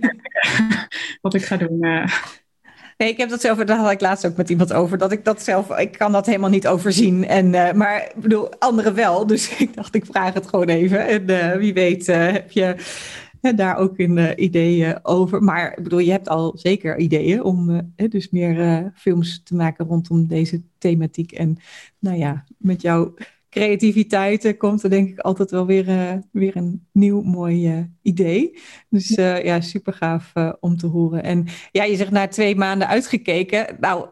Wat ik ga doen. Uh, Nee, ik heb dat zelf, daar had ik laatst ook met iemand over, dat ik dat zelf, ik kan dat helemaal niet overzien. En, uh, maar ik bedoel, anderen wel. Dus ik dacht, ik vraag het gewoon even. En uh, wie weet heb je daar ook een ideeën over. Maar ik bedoel, je hebt al zeker ideeën om dus meer films te maken rondom deze thematiek. En nou ja, met jouw creativiteit komt er denk ik altijd wel weer, uh, weer een nieuw mooi uh, idee. Dus uh, ja, super gaaf om te horen. En ja, je zegt na twee maanden uitgekeken. Nou,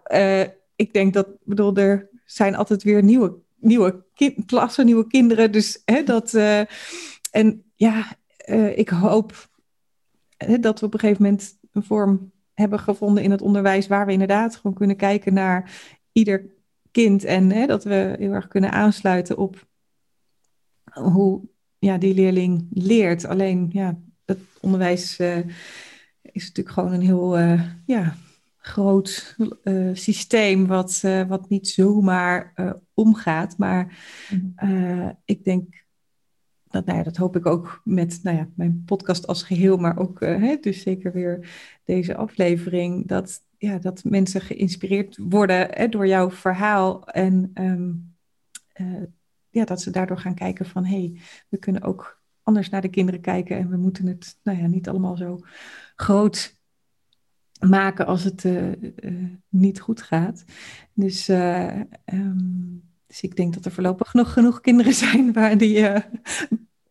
ik denk dat, bedoel, er zijn altijd weer nieuwe, nieuwe klassen, nieuwe kinderen. Dus hè, dat. en ja, ik hoop hè, dat we op een gegeven moment een vorm hebben gevonden in het onderwijs waar we inderdaad gewoon kunnen kijken naar ieder kind. En hè, dat we heel erg kunnen aansluiten op hoe ja, die leerling leert. Alleen ja, het onderwijs uh, is natuurlijk gewoon een heel uh, ja, groot uh, systeem wat, wat niet zomaar omgaat. Maar mhm. ik denk dat, nou dat hoop ik ook met nou ja, mijn podcast als geheel, maar ook hè, dus zeker weer deze aflevering, dat ja, dat mensen geïnspireerd worden hè, door jouw verhaal. En ehm, eh, ja, dat ze daardoor gaan kijken van hé, hey, we kunnen ook anders naar de kinderen kijken. En we moeten het nou ja, niet allemaal zo groot maken als het uh, niet goed gaat. Dus, um, dus ik denk dat er voorlopig nog genoeg kinderen zijn waar die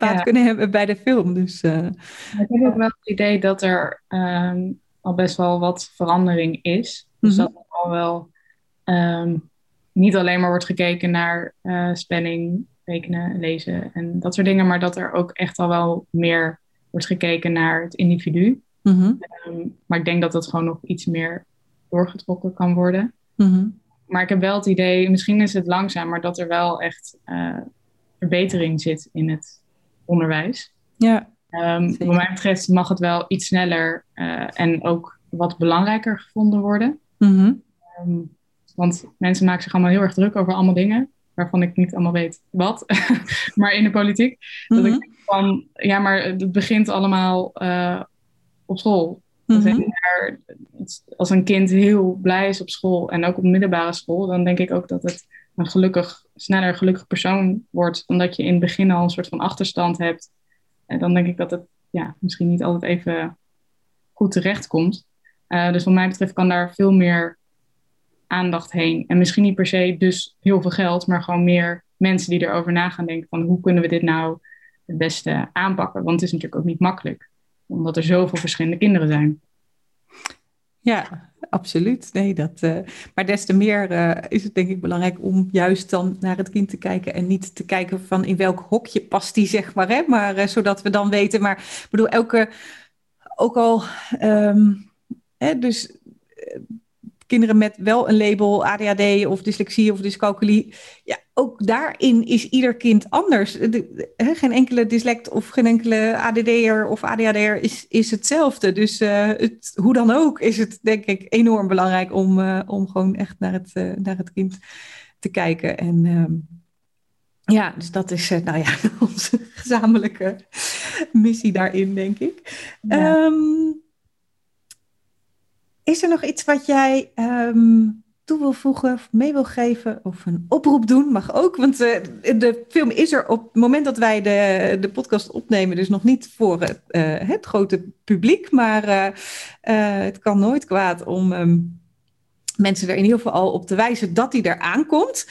baat ja. kunnen hebben bij de film. Dus, ik heb ook wel het idee dat er um, al best wel wat verandering is. Dus mhm. dat er al wel um, niet alleen maar wordt gekeken naar uh, spelling, rekenen, lezen en dat soort dingen, maar dat er ook echt al wel meer wordt gekeken naar het individu. Mm -hmm. um, maar ik denk dat dat gewoon nog iets meer doorgetrokken kan worden. Mm -hmm. Maar ik heb wel het idee, misschien is het langzaam, maar dat er wel echt uh, verbetering zit in het onderwijs. Ja. Um, wat mij betreft mag het wel iets sneller uh, en ook wat belangrijker gevonden worden. Mm -hmm. um, want mensen maken zich allemaal heel erg druk over allemaal dingen, waarvan ik niet allemaal weet wat. maar in de politiek. Mm -hmm. Dat ik mhm. van, ja, maar het begint allemaal uh, op school. Mhm. als een kind heel blij is op school en ook op middelbare school, dan denk ik ook dat het een gelukkig, sneller gelukkig persoon wordt, omdat je in het begin al een soort van achterstand hebt. En dan denk ik dat het ja, misschien niet altijd even goed terecht komt. Uh, dus wat mij betreft kan daar veel meer aandacht heen. En misschien niet per se dus heel veel geld, maar gewoon meer mensen die erover na gaan denken van hoe kunnen we dit nou het beste aanpakken. Want het is natuurlijk ook niet makkelijk, omdat er zoveel verschillende kinderen zijn. Ja, absoluut. Nee, dat, uh, maar des te meer uh, is het denk ik belangrijk om juist dan naar het kind te kijken en niet te kijken van in welk hokje past die, zeg maar. Hè? Maar uh, zodat we dan weten. Maar ik bedoel, elke, ook al, um, hè, dus kinderen met wel een label ADHD of dyslexie of dyscalculie. Ja, ook daarin is ieder kind anders. geen enkele dyslect of geen enkele ADD'er of ADHD'er is, is hetzelfde. Dus uh, het, hoe dan ook is het denk ik enorm belangrijk om, uh, om gewoon echt naar het, uh, naar het kind te kijken. En um, ja, dus dat is nou ja, onze gezamenlijke missie daarin, denk ik. Ja. Um, is er nog iets wat jij um, toe wil voegen of mee wil geven of een oproep doen? Mag ook, want uh, de film is er op het moment dat wij de, de podcast opnemen, dus nog niet voor het, uh, het grote publiek, maar uh, het kan nooit kwaad om um, mensen er in ieder geval al op te wijzen dat die er aankomt.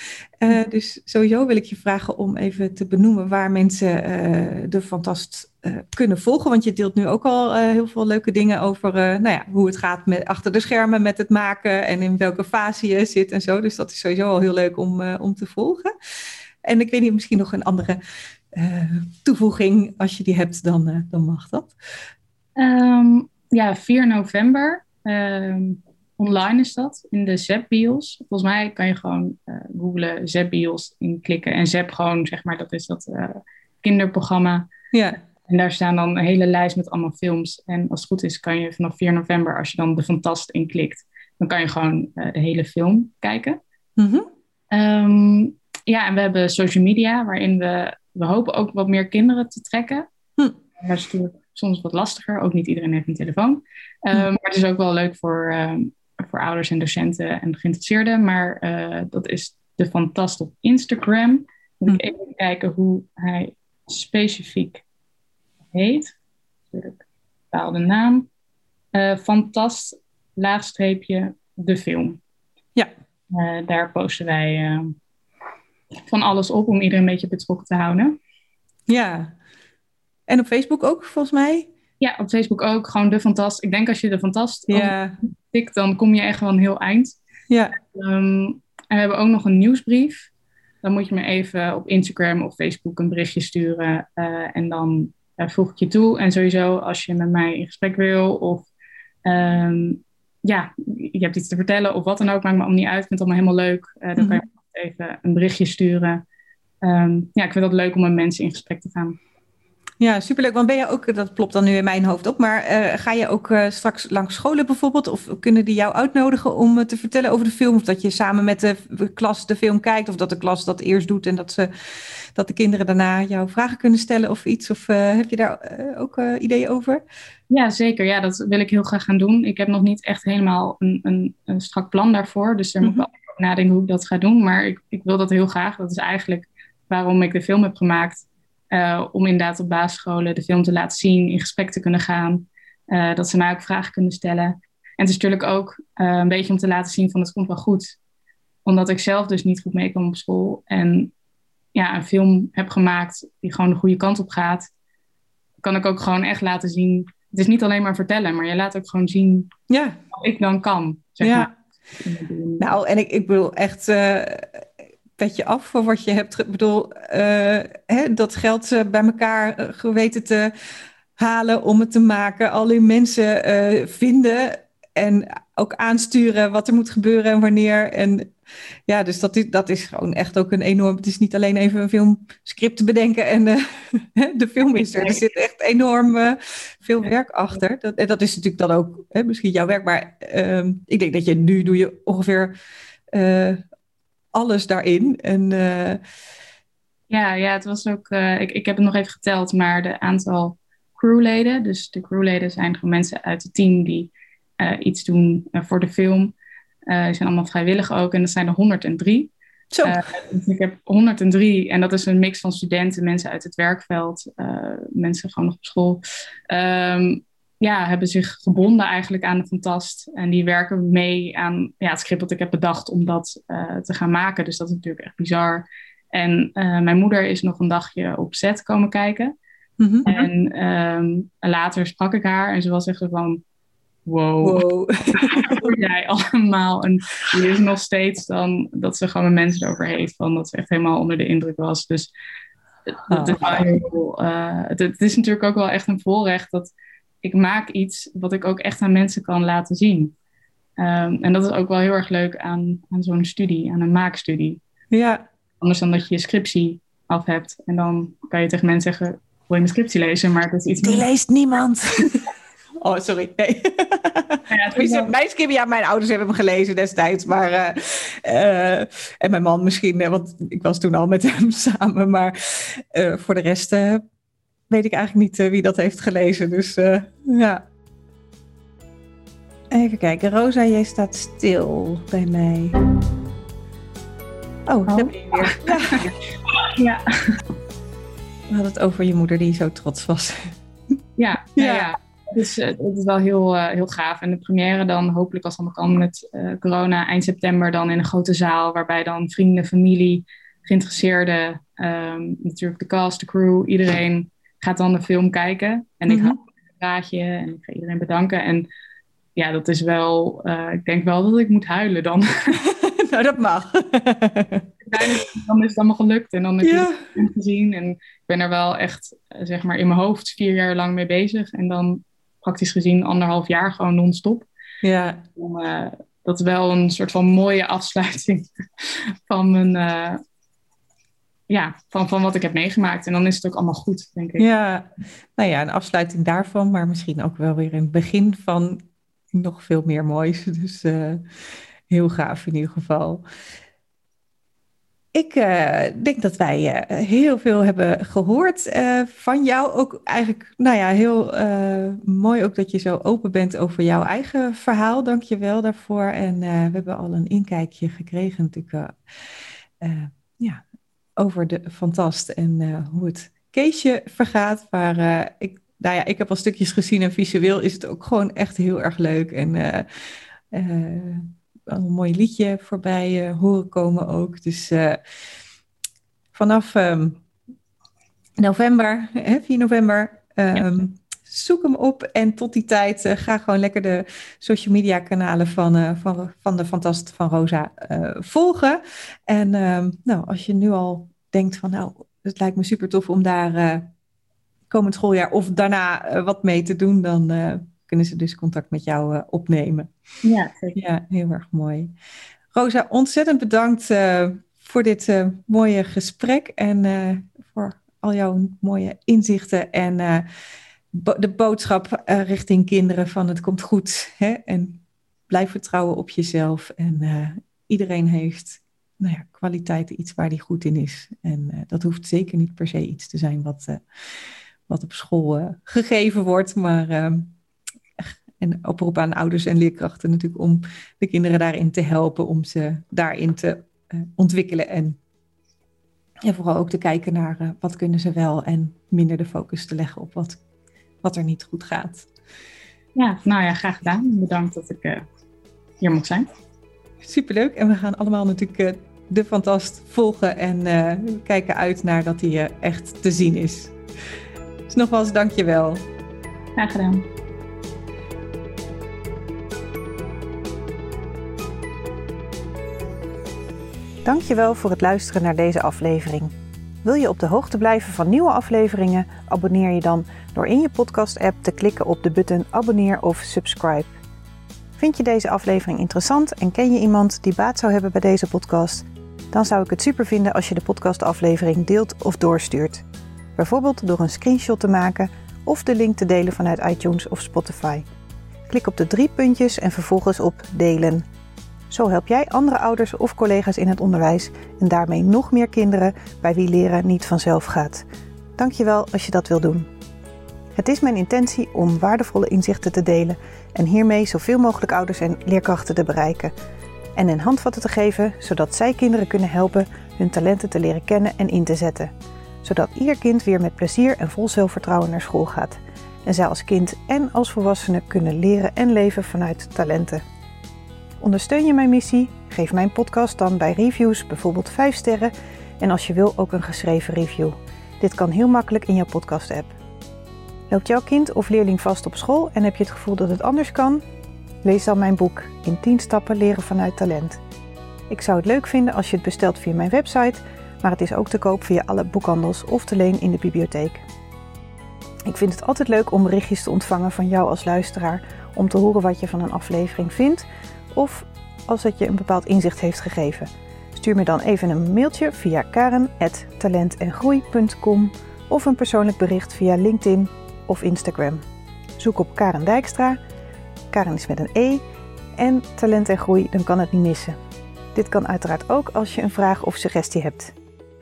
Dus sowieso wil ik je vragen om even te benoemen waar mensen uh, de Fantast uh, kunnen volgen. Want je deelt nu ook al heel veel leuke dingen over nou ja, hoe het gaat met, achter de schermen met het maken en in welke fase je zit en zo. Dus dat is sowieso al heel leuk om, om te volgen. En ik weet niet, misschien nog een andere toevoeging. Als je die hebt, dan, dan mag dat. Um, ja, 4 november. Um Online is dat, in de ZEP-bios. Volgens mij kan je gewoon uh, googlen ZEP-bios inklikken. En ZEP gewoon, zeg maar, dat is dat uh, kinderprogramma. Ja. En daar staan dan een hele lijst met allemaal films. En als het goed is, kan je vanaf 4 november, als je dan de Fantast inklikt, dan kan je gewoon uh, de hele film kijken. Mm -hmm. um, ja, en we hebben social media, waarin we, we hopen ook wat meer kinderen te trekken. Hm. Dat is natuurlijk soms wat lastiger. Ook niet iedereen heeft een telefoon. Um, hm. Maar het is ook wel leuk voor, um, voor ouders en docenten en geïnteresseerden. Maar uh, dat is de Fantast op Instagram. Moet ik hm. even kijken hoe hij specifiek heet. Natuurlijk bepaalde naam. Uh, Fantast, laagstreepje, de film. Ja. Uh, daar posten wij van alles op om iedereen een beetje betrokken te houden. Ja. En op Facebook ook, volgens mij? Ja, op Facebook ook. Gewoon de Fantast. Ik denk als je de Fantast ja. tikt, dan kom je echt wel een heel eind. Ja. Um, en we hebben ook nog een nieuwsbrief. Dan moet je me even op Instagram of Facebook een berichtje sturen. En dan uh, voeg ik je toe. En sowieso als je met mij in gesprek wil of um, ja, je hebt iets te vertellen of wat dan ook, maakt me allemaal niet uit. Ik vind het allemaal helemaal leuk. Uh, dan mm -hmm. kan je even een berichtje sturen. Um, ja, ik vind het leuk om met mensen in gesprek te gaan. Ja, superleuk. Want ben je ook, dat plopt dan nu in mijn hoofd op, maar uh, ga je ook uh, straks langs scholen bijvoorbeeld? Of kunnen die jou uitnodigen om uh, te vertellen over de film? Of dat je samen met de klas de film kijkt? Of dat de klas dat eerst doet en dat, ze, dat de kinderen daarna jouw vragen kunnen stellen of iets? Of heb je daar ook ideeën over? Ja, zeker. Ja, dat wil ik heel graag gaan doen. Ik heb nog niet echt helemaal een, een, een strak plan daarvoor. Dus daar mm -hmm. moet ik wel nadenken hoe ik dat ga doen. Maar ik, ik wil dat heel graag. Dat is eigenlijk waarom ik de film heb gemaakt. Uh, om inderdaad op basisscholen de film te laten zien, in gesprek te kunnen gaan. Uh, dat ze mij ook vragen kunnen stellen. En het is natuurlijk ook uh, een beetje om te laten zien van het komt wel goed. Omdat ik zelf dus niet goed meekwam op school. En ja, een film heb gemaakt die gewoon de goede kant op gaat. Kan ik ook gewoon echt laten zien. Het is niet alleen maar vertellen, maar je laat ook gewoon zien ja. wat ik dan kan. Zeg ja. Maar. Nou, en ik, ik wil echt petje af voor wat je hebt. Ik bedoel, uh, hè, dat geld uh, bij elkaar uh, geweten te halen om het te maken. Al die mensen vinden en ook aansturen wat er moet gebeuren en wanneer. En ja, dus dat is, dat is gewoon echt ook een enorm. Het is niet alleen even een filmscript te bedenken en de film is er. Er zit echt enorm veel werk achter. Dat, en dat is natuurlijk dan ook hè, misschien jouw werk, maar ehm, ik denk dat je nu doe je ongeveer alles daarin. En, uh... ja, ja, het was ook, uh, ik, ik heb het nog even geteld, maar de aantal crewleden. Dus de crewleden zijn gewoon mensen uit het team die iets doen voor de film. die zijn allemaal vrijwillig ook en dat zijn er 103. Zo. dus ik heb 103 en dat is een mix van studenten, mensen uit het werkveld, mensen gewoon nog op school. Um, ja, hebben zich gebonden eigenlijk aan de Fantast. En die werken mee aan ja, het script dat ik heb bedacht om dat uh, te gaan maken. Dus dat is natuurlijk echt bizar. En uh, mijn moeder is nog een dagje op set komen kijken. Mm -hmm. En um, later sprak ik haar en ze was echt van... Wow, wow. jij allemaal? En die is nog steeds dan dat ze gewoon met mensen over heeft. Van dat ze echt helemaal onder de indruk was. Dus het, is, oh, heel, uh, het, het is natuurlijk ook wel echt een voorrecht dat ik maak iets wat ik ook echt aan mensen kan laten zien. Um, en dat is ook wel heel erg leuk aan, aan zo'n studie, aan een maakstudie. Ja. Anders dan dat je je scriptie af hebt en dan kan je tegen mensen zeggen: Wil je mijn scriptie lezen? Maar het is iets. Die leest niemand. Oh, sorry. Nee. Ja, wel... Mijn scriptie, ja, mijn ouders hebben hem gelezen destijds. Maar, uh, uh, en mijn man misschien, want ik was toen al met hem samen. Maar uh, voor de rest weet ik eigenlijk niet uh, wie dat heeft gelezen. Dus uh, ja. Even kijken. Rosa, jij staat stil bij mij. Oh, oh. ben je weer. Ja. ja. We hadden het over je moeder die zo trots was. Ja, ja. ja, ja. Dus uh, het is wel heel, uh, heel gaaf. En de première dan hopelijk als het allemaal kan met uh, corona eind september dan in een grote zaal. Waarbij dan vrienden, familie, geïnteresseerden, um, natuurlijk de cast, de crew, iedereen gaat dan de film kijken. En ik mm -hmm. hou een praatje en ik ga iedereen bedanken. En ja, dat is wel, uh, ik denk wel dat ik moet huilen dan. nou, dat mag. dan is het allemaal gelukt en dan heb je het gezien. En ik ben er wel echt, eh, zeg maar, in mijn hoofd vier jaar lang mee bezig. En dan praktisch gezien anderhalf jaar gewoon non-stop. Ja. Om, uh, dat is wel een soort van mooie afsluiting van mijn, uh, ja, van, van wat ik heb meegemaakt. En dan is het ook allemaal goed, denk ik. Ja, nou ja, een afsluiting daarvan, maar misschien ook wel weer een begin van nog veel meer moois. Dus uh, heel gaaf in ieder geval. Ik uh, denk dat wij uh, heel veel hebben gehoord van jou. Ook eigenlijk, nou ja, heel mooi ook dat je zo open bent over jouw eigen verhaal. Dank je wel daarvoor. En we hebben al een inkijkje gekregen natuurlijk. ja, over de Fantast en uh, hoe het Keesje vergaat. Maar uh, ik, nou ja, ik heb al stukjes gezien en visueel is het ook gewoon echt heel erg leuk. En uh, een mooi liedje voorbij horen komen ook. Dus vanaf um, november, hè, 4 november, um, ja zoek hem op en tot die tijd uh, ga gewoon lekker de social media kanalen van, uh, van, van de Fantast van Rosa uh, volgen. En ehm, nou, als je nu al denkt van nou, het lijkt me super tof om daar komend schooljaar of daarna wat mee te doen, dan kunnen ze dus contact met jou opnemen. Ja, zeker. Ja, heel erg mooi. Rosa, ontzettend bedankt voor dit mooie gesprek en voor al jouw mooie inzichten en de boodschap uh, richting kinderen van het komt goed. Hè? En blijf vertrouwen op jezelf. En uh, iedereen heeft nou ja, kwaliteiten, iets waar die goed in is. En uh, dat hoeft zeker niet per se iets te zijn wat, wat op school gegeven wordt. Maar ehm, en oproep aan ouders en leerkrachten natuurlijk om de kinderen daarin te helpen, om ze daarin te ontwikkelen en en vooral ook te kijken naar wat kunnen ze wel en minder de focus te leggen op wat wat er niet goed gaat. Ja, nou ja, graag gedaan. Bedankt dat ik uh, hier mocht zijn. Superleuk. En we gaan allemaal natuurlijk uh, de Fantast volgen en uh, kijken uit naar dat hij echt te zien is. Dus nogmaals, dank je wel. Graag gedaan. Dankjewel voor het luisteren naar deze aflevering. Wil je op de hoogte blijven van nieuwe afleveringen? Abonneer je dan door in je podcast-app te klikken op de button abonneer of subscribe. Vind je deze aflevering interessant en ken je iemand die baat zou hebben bij deze podcast? Dan zou ik het super vinden als je de podcastaflevering deelt of doorstuurt. Bijvoorbeeld door een screenshot te maken of de link te delen vanuit iTunes of Spotify. Klik op de drie puntjes en vervolgens op delen. Zo help jij andere ouders of collega's in het onderwijs en daarmee nog meer kinderen bij wie leren niet vanzelf gaat. Dankjewel als je dat wil doen. Het is mijn intentie om waardevolle inzichten te delen en hiermee zoveel mogelijk ouders en leerkrachten te bereiken. En een handvatten te geven zodat zij kinderen kunnen helpen hun talenten te leren kennen en in te zetten. Zodat ieder kind weer met plezier en vol zelfvertrouwen naar school gaat. En zij als kind en als volwassene kunnen leren en leven vanuit talenten. Ondersteun je mijn missie? Geef mijn podcast dan bij reviews bijvoorbeeld 5 sterren en als je wil ook een geschreven review. Dit kan heel makkelijk in jouw podcast-app. Loopt jouw kind of leerling vast op school en heb je het gevoel dat het anders kan? Lees dan mijn boek In 10 stappen leren vanuit talent. Ik zou het leuk vinden als je het bestelt via mijn website, maar het is ook te koop via alle boekhandels of te leen in de bibliotheek. Ik vind het altijd leuk om berichtjes te ontvangen van jou als luisteraar om te horen wat je van een aflevering vindt of als het je een bepaald inzicht heeft gegeven. Stuur me dan even een mailtje via karen.talentengroei.com of een persoonlijk bericht via LinkedIn of Instagram. Zoek op Karen Dijkstra. Karen is met een E. En talent en groei, dan kan het niet missen. Dit kan uiteraard ook als je een vraag of suggestie hebt.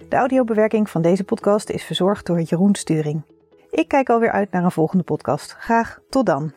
De audiobewerking van deze podcast is verzorgd door Jeroen Sturing. Ik kijk alweer uit naar een volgende podcast. Graag tot dan.